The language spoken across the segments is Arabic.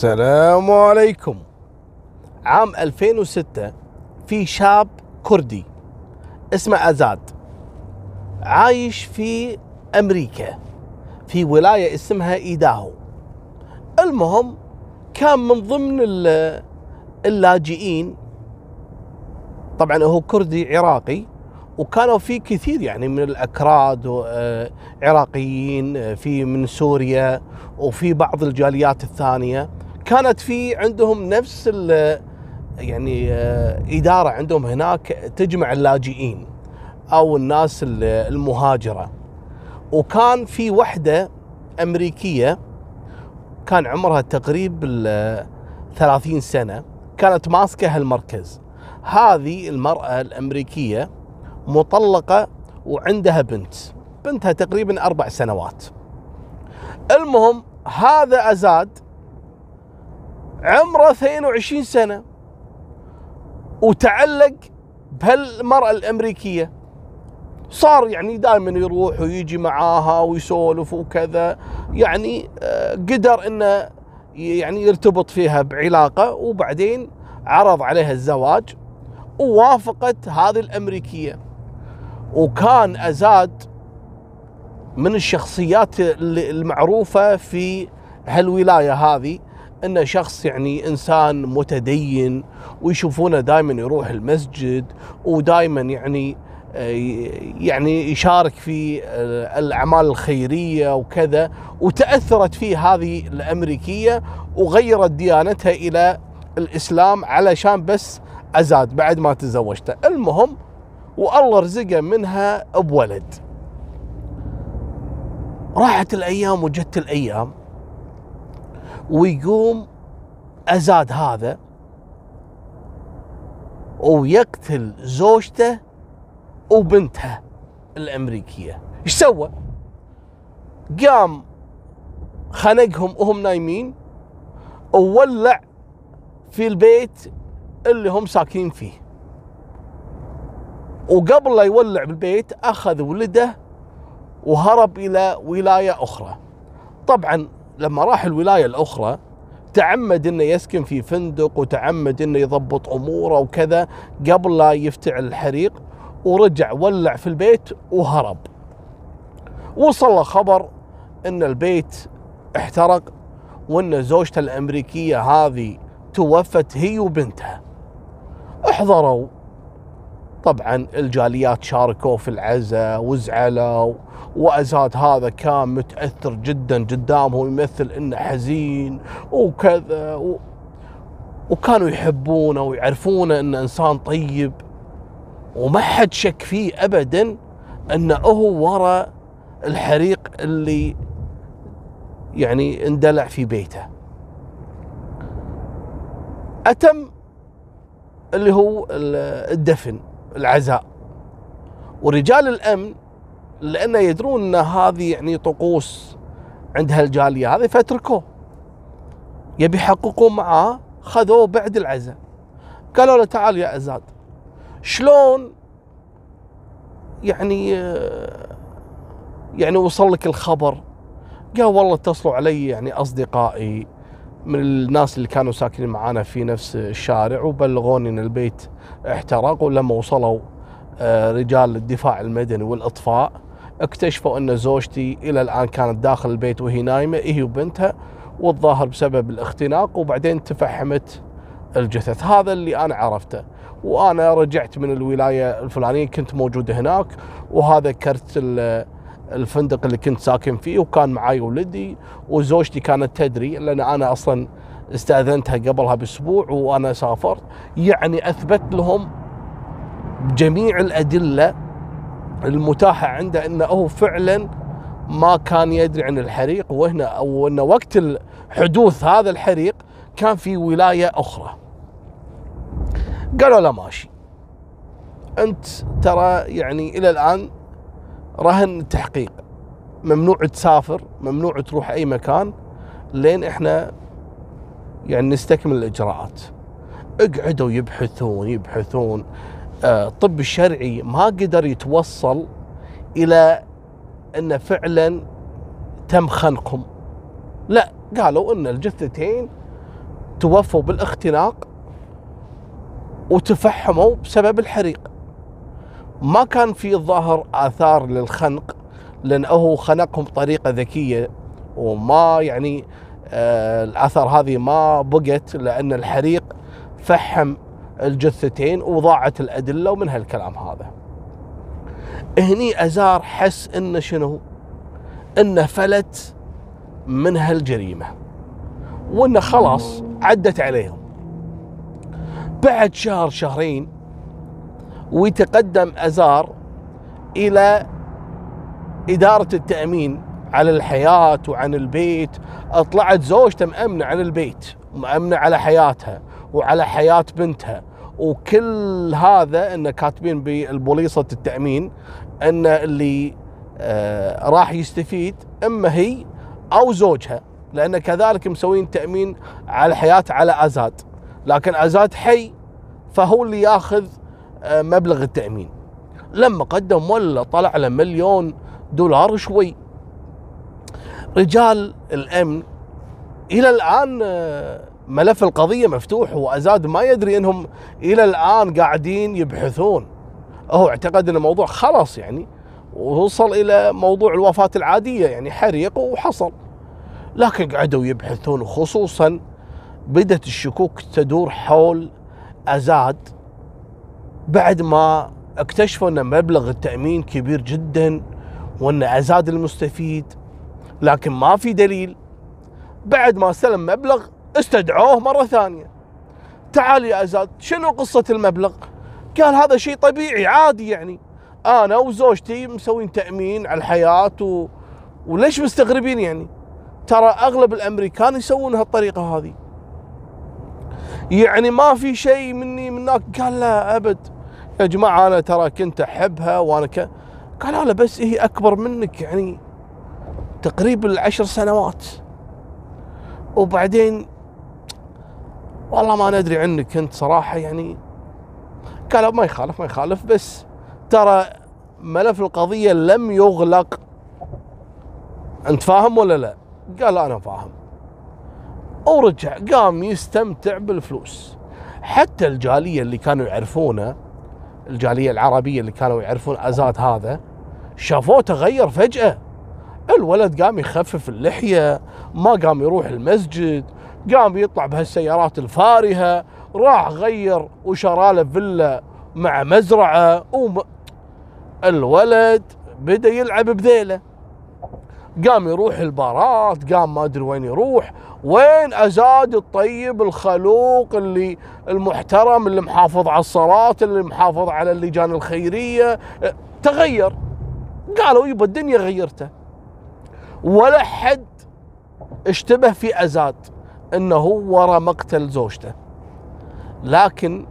السلام عليكم. عام 2006 في شاب كردي اسمه أزاد. عايش في أمريكا في ولاية اسمها إيداهو. المهم كان من ضمن ال- اللاجئين طبعا هو كردي عراقي وكانوا في كثير يعني من الأكراد و- آه، آه، في من سوريا وفي بعض الجاليات الثانية. كانت في عندهم نفس يعني آه، إدارة عندهم هناك تجمع اللاجئين أو الناس ال- المهاجرة. وكان في وحدة أمريكية كان عمرها تقريب ال 30 سنة كانت ماسكة هالمركز. هذه المرأة الأمريكية مطلقة وعندها بنت بنتها تقريبا أربع سنوات. المهم هذا أزاد عمره 22 سنة وتعلق بهالمرأة الأمريكية. صار يعني دائما يروح ويجي معاها ويسولف وكذا. يعني آه، قدر إنه يعني يرتبط فيها بعلاقة. وبعدين عرض عليها الزواج ووافقت هذه الأمريكية. وكان أزاد من الشخصيات المعروفة في هالولاية هذه. إنه شخص يعني إنسان متدين ويشوفونه دائما يروح المسجد ودائما يعني يعني يشارك في الأعمال الخيرية وكذا وتأثرت فيه هذه الأمريكية وغيرت ديانتها إلى الإسلام علشان بس أزاد بعد ما تزوجته. المهم والله رزقه منها بولد. راحت الأيام وجت الأيام. ويقوم أزاد هذا ويقتل زوجته وبنتها الأمريكية. إيش سوى؟ قام خنقهم وهم نايمين وولع في البيت اللي هم ساكنين فيه. وقبل لا يولع بالبيت أخذ ولده وهرب إلى ولاية أخرى. طبعا لما راح الولاية الأخرى تعمد إنه يسكن في فندق وتعمد إنه يضبط أموره وكذا قبل لا يفتعل الحريق ورجع ولع في البيت وهرب. وصل خبر إن البيت احترق وإن زوجته الأمريكية هذه توفت هي وبنتها. احضروا طبعا الجاليات شاركوا في العزاء وزعلوا وأزاد هذا كان متأثر جدا قدامهم يمثل إنه حزين وكذا و... وكانوا يحبونه ويعرفونه إنه إنسان طيب. وما حد شك فيه ابدا إنه هو ورا الحريق اللي يعني اندلع في بيته. أتم اللي هو ال- الدفن. العزاء. ورجال الأمن لأنه يدرون إن هذه يعني طقوس عند هالجالية هذه فتركوه يبي يحققون معاه خذوه بعد العزاء. قالوا له تعال يا أزاد شلون يعني يعني وصل لك الخبر؟ قال والله اتصلوا علي يعني أصدقائي. من الناس اللي كانوا ساكنين معانا في نفس الشارع وبلغوني إن البيت احترق ولما وصلوا آه، رجال الدفاع المدني والأطفاء. اكتشفوا إن زوجتي إلى الآن كانت داخل البيت وهي نايمة هي وبنتها والظاهر بسبب الاختناق وبعدين تفحمت الجثث. هذا اللي أنا عرفته. وأنا رجعت من الولاية الفلانية كنت موجود هناك وهذا كرت الفندق اللي كنت ساكن فيه وكان معي ولدي وزوجتي كانت تدري لأن أنا أصلا استأذنتها قبلها بأسبوع وأنا سافرت يعني أثبت لهم جميع الأدلة المتاحة عنده إنه هو فعلا ما كان يدري عن الحريق وهنا أو إنه وقت حدوث هذا الحريق كان في ولاية أخرى. قالوا له ماشي. أنت ترى يعني إلى الآن رهن التحقيق ممنوع تسافر ممنوع تروح أي مكان لين إحنا يعني نستكمل الإجراءات. اقعدوا يبحثون يبحثون. آه، الطب الشرعي ما قدر يتوصل إلى أن فعلا تم خنقهم. لا قالوا إن الجثتين توفوا بالاختناق وتفحموا بسبب الحريق. ما كان في الظاهر آثار للخنق لأنه خنقهم بطريقة ذكية وما يعني آه الآثار هذه ما بقت لأن الحريق فحم الجثتين وضاعت الأدلة ومن هالكلام هذا. هني أزار حس إنه شنو؟ إنه فلت من هالجريمة وإنه خلاص عدت عليهم. بعد شهر شهرين ويتقدم أزار إلى إدارة التأمين على الحياة وعن البيت. طلعت زوجته مأمنة على البيت ومأمنة على حياتها وعلى حياة بنتها. وكل هذا انه كاتبين بالبوليصة التأمين إن اللي آه راح يستفيد إما هي أو زوجها لأن كذلك مسوين تأمين على حياة على آزاد. لكن آزاد حي فهو اللي ياخذ مبلغ التأمين. لما قدم ولا طلع له مليون دولار شوي. رجال الأمن إلى الآن آه ملف القضية مفتوح وأزاد ما يدري أنهم إلى الآن قاعدين يبحثون. هو اعتقد أن الموضوع خلص يعني ووصل إلى موضوع الوفاة العادية يعني حريق وحصل. لكن قعدوا يبحثون خصوصا بدت الشكوك تدور حول أزاد بعد ما اكتشفوا أن مبلغ التأمين كبير جدا وأن أزاد المستفيد لكن ما في دليل. بعد ما استلم مبلغ استدعوه مرة ثانية. تعال يا أزاد شنو قصة المبلغ؟ قال هذا شيء طبيعي عادي يعني. أنا وزوجتي مسوين تأمين على الحياة و... وليش مستغربين يعني؟ ترى أغلب الأمريكان يسوون هالطريقة هذه. يعني ما في شيء مني منك. قال لا أبد. يا جماعة أنا ترى كنت أحبها وأنا ك... قال لا بس هي أكبر منك يعني تقريبا العشر سنوات. وبعدين والله ما ندري عنك أنت صراحة يعني قالوا ما يخالف ما يخالف بس ترى ملف القضية لم يغلق. أنت فاهم ولا لا؟ قال أنا فاهم. ورجع قام يستمتع بالفلوس. حتى الجالية اللي كانوا يعرفونه الجالية العربية اللي كانوا يعرفون آزاد هذا شافوه تغير فجأة. الولد قام يخفف اللحية ما قام يروح المسجد قام يطلع بهالسيارات الفارهة راح غير وشرى له فيلا مع مزرعة وم... الولد بدأ يلعب بذيله. قام يروح البارات قام ما أدري وين يروح. وين أزاد الطيب الخلوق اللي المحترم اللي محافظ على الصلاة اللي محافظ على اللجان الخيرية؟ تغير. قالوا يبا الدنيا غيرته. ولا حد اشتبه في أزاد إنه ورا مقتل زوجته. لكن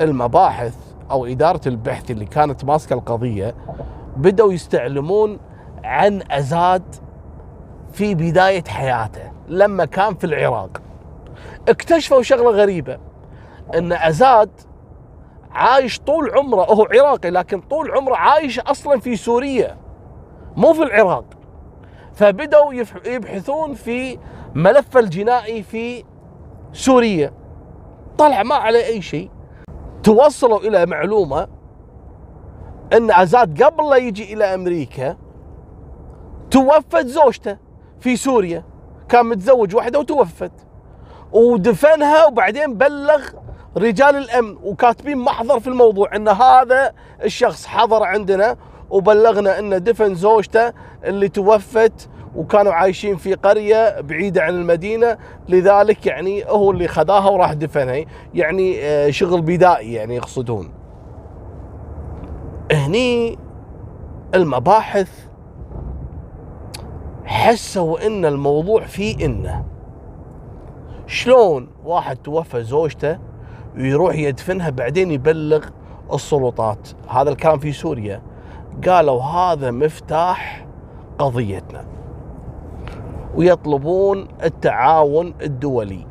المباحث أو إدارة البحث اللي كانت ماسكة القضية بدأوا يستعلمون عن أزاد في بداية حياته لما كان في العراق. اكتشفوا شغلة غريبة إن أزاد عايش طول عمره هو عراقي لكن طول عمره عايش أصلا في سوريا مو في العراق. فبدأوا يبحثون في ملف الجنائي في سوريا. طلع ما عليه أي شيء. توصلوا إلى معلومة أن عزاد قبل لا يجي إلى أمريكا توفت زوجته في سوريا. كان متزوج واحدة وتوفت. ودفنها وبعدين بلغ رجال الأمن. وكاتبين محضر في الموضوع إن هذا الشخص حضر عندنا وبلغنا ان دفن زوجته اللي توفت وكانوا عايشين في قرية بعيدة عن المدينة. لذلك يعني هو اللي خذاها وراح دفنها. يعني آه، شغل بدائي يعني يقصدون. هني المباحث حسوا إن الموضوع فيه إنه. شلون واحد توفى زوجته ويروح يدفنها بعدين يبلغ السلطات؟ هذا الكلام في سوريا. قالوا هذا مفتاح قضيتنا. ويطلبون التعاون الدولي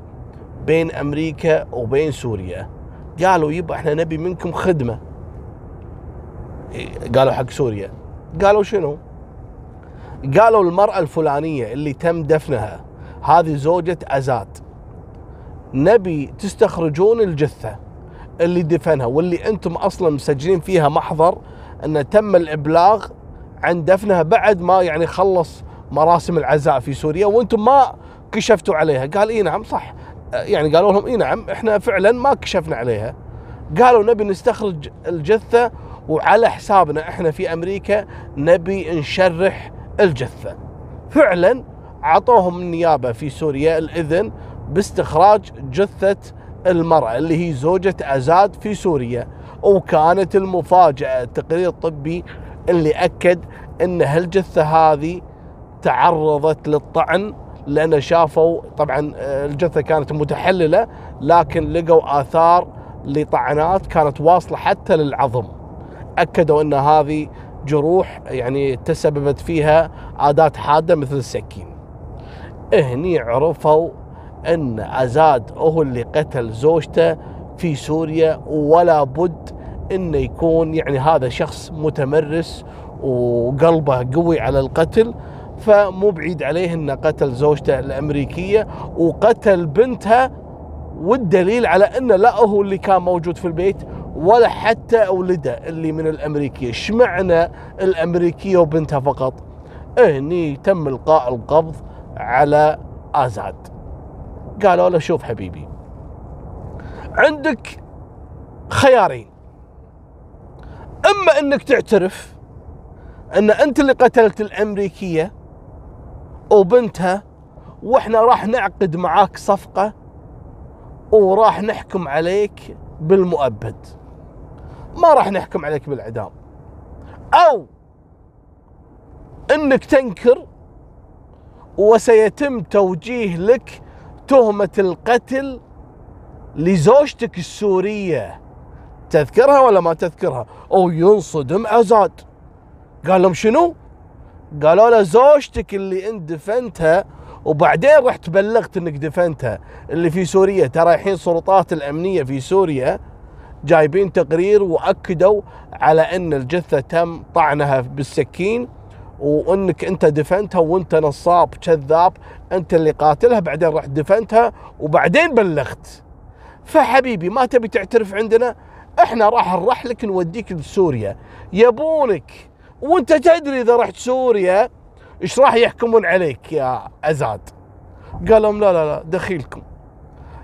بين أمريكا وبين سوريا. قالوا يبا إحنا نبي منكم خدمة. قالوا حق سوريا. قالوا شنو؟ قالوا المرأة الفلانية اللي تم دفنها هذه زوجة أزاد. نبي تستخرجون الجثة اللي دفنها واللي أنتم أصلا مسجلين فيها محضر أن تم الإبلاغ عن دفنها بعد ما يعني خلص مراسم العزاء في سوريا وأنتم ما كشفتوا عليها. قال إي نعم صح. يعني قالوا لهم إي نعم إحنا فعلا ما كشفنا عليها. قالوا نبي نستخرج الجثة وعلى حسابنا إحنا في أمريكا نبي نشرح الجثة. فعلا عطوهم النيابة في سوريا الإذن باستخراج جثة المرأة اللي هي زوجة أزاد في سوريا وكانت المفاجأة التقرير الطبي اللي أكد إن هالجثة هذه تعرضت للطعن لأن شافوا طبعا الجثة كانت متحللة لكن لقوا آثار لطعنات كانت واصلة حتى للعظم. أكدوا إن هذه جروح يعني تسببت فيها عادات حادة مثل السكين. هني عرفوا أن أزاد هو اللي قتل زوجته في سوريا ولا بد إنه يكون يعني هذا شخص متمرس وقلبه قوي على القتل فمو بعيد عليه إنه قتل زوجته الأمريكية وقتل بنتها والدليل على إنه لا هو اللي كان موجود في البيت ولا حتى أولده اللي من الأمريكية. شمعنا الأمريكية وبنتها فقط؟ هني تم إلقاء القبض على آزاد. قالوا له شوف حبيبي عندك خيارين. أما إنك تعترف إن أنت اللي قتلت الأمريكية وبنتها وإحنا راح نعقد معاك صفقة وراح نحكم عليك بالمؤبد. ما راح نحكم عليك بالاعدام أو إنك تنكر وسيتم توجيه لك تهمة القتل لزوجتك السورية. تذكرها ولا ما تذكرها؟ أو ينصدم أزاد. قال لهم شنو؟ قالوا له زوجتك اللي أنت دفنتها وبعدين رحت بلغت إنك دفنتها. اللي في سوريا ترى الحين سلطات الأمنية في سوريا جايبين تقرير وأكدوا على أن الجثة تم طعنها بالسكين وأنك أنت دفنتها وأنت نصاب كذاب أنت اللي قاتلها بعدين رحت دفنتها وبعدين بلغت. فحبيبي ما تبي تعترف عندنا؟ إحنا راح نرحلك نوديك لسوريا. يبونك. وأنت تدري إذا رحت سوريا إيش راح يحكمون عليك يا أزاد؟ قال لهم لا لا لا دخيلكم.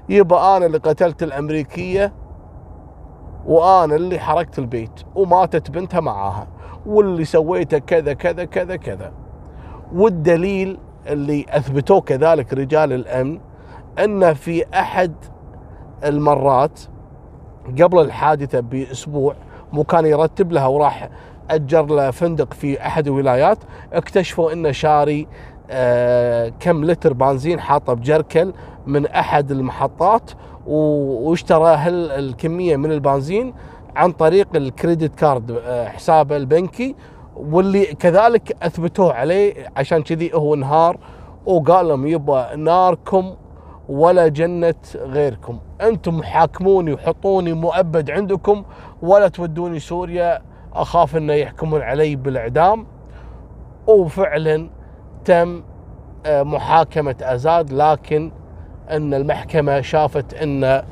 يبقى أنا اللي قتلت الأمريكية وأنا اللي حركت البيت وماتت بنتها معاها واللي سويته كذا كذا كذا كذا. والدليل اللي أثبتوه كذلك رجال الأمن أن في أحد المرات قبل الحادثة بأسبوع مو كان يرتب لها وراح أجر له فندق في أحد الولايات اكتشفوا انه شاري كم لتر بنزين حاطه بجركل من احد المحطات واشترى هالكميه من البنزين عن طريق الكريدت كارد آه، حسابه البنكي واللي كذلك اثبتوه عليه عشان كذي هو انهار وقال لهم يبا ناركم ولا جنة غيركم. أنتم محاكموني وحطوني مؤبد عندكم ولا تودوني سوريا أخاف أنه يحكمون علي بالإعدام. وفعلا تم آه، محاكمة أزاد لكن إن المحكمة شافت إن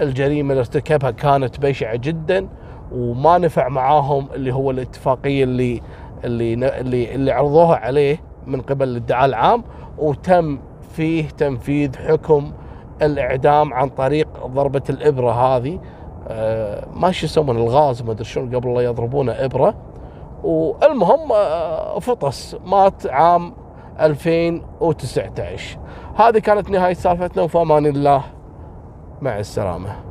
الجريمة اللي ارتكبها كانت بشعة جدا وما نفع معاهم اللي هو الاتفاقية اللي اللي اللي اللي عرضوها عليه من قبل الادعاء العام. وتم فيه تنفيذ حكم الإعدام عن طريق ضربة الإبرة هذه. آه ما شو يسمون الغاز ما أدري شلون قبل لا يضربونه إبرة. والمهم آه فطس مات عام 2019 هذه كانت نهاية سالفتنا وفي أمان الله. مع السلامة.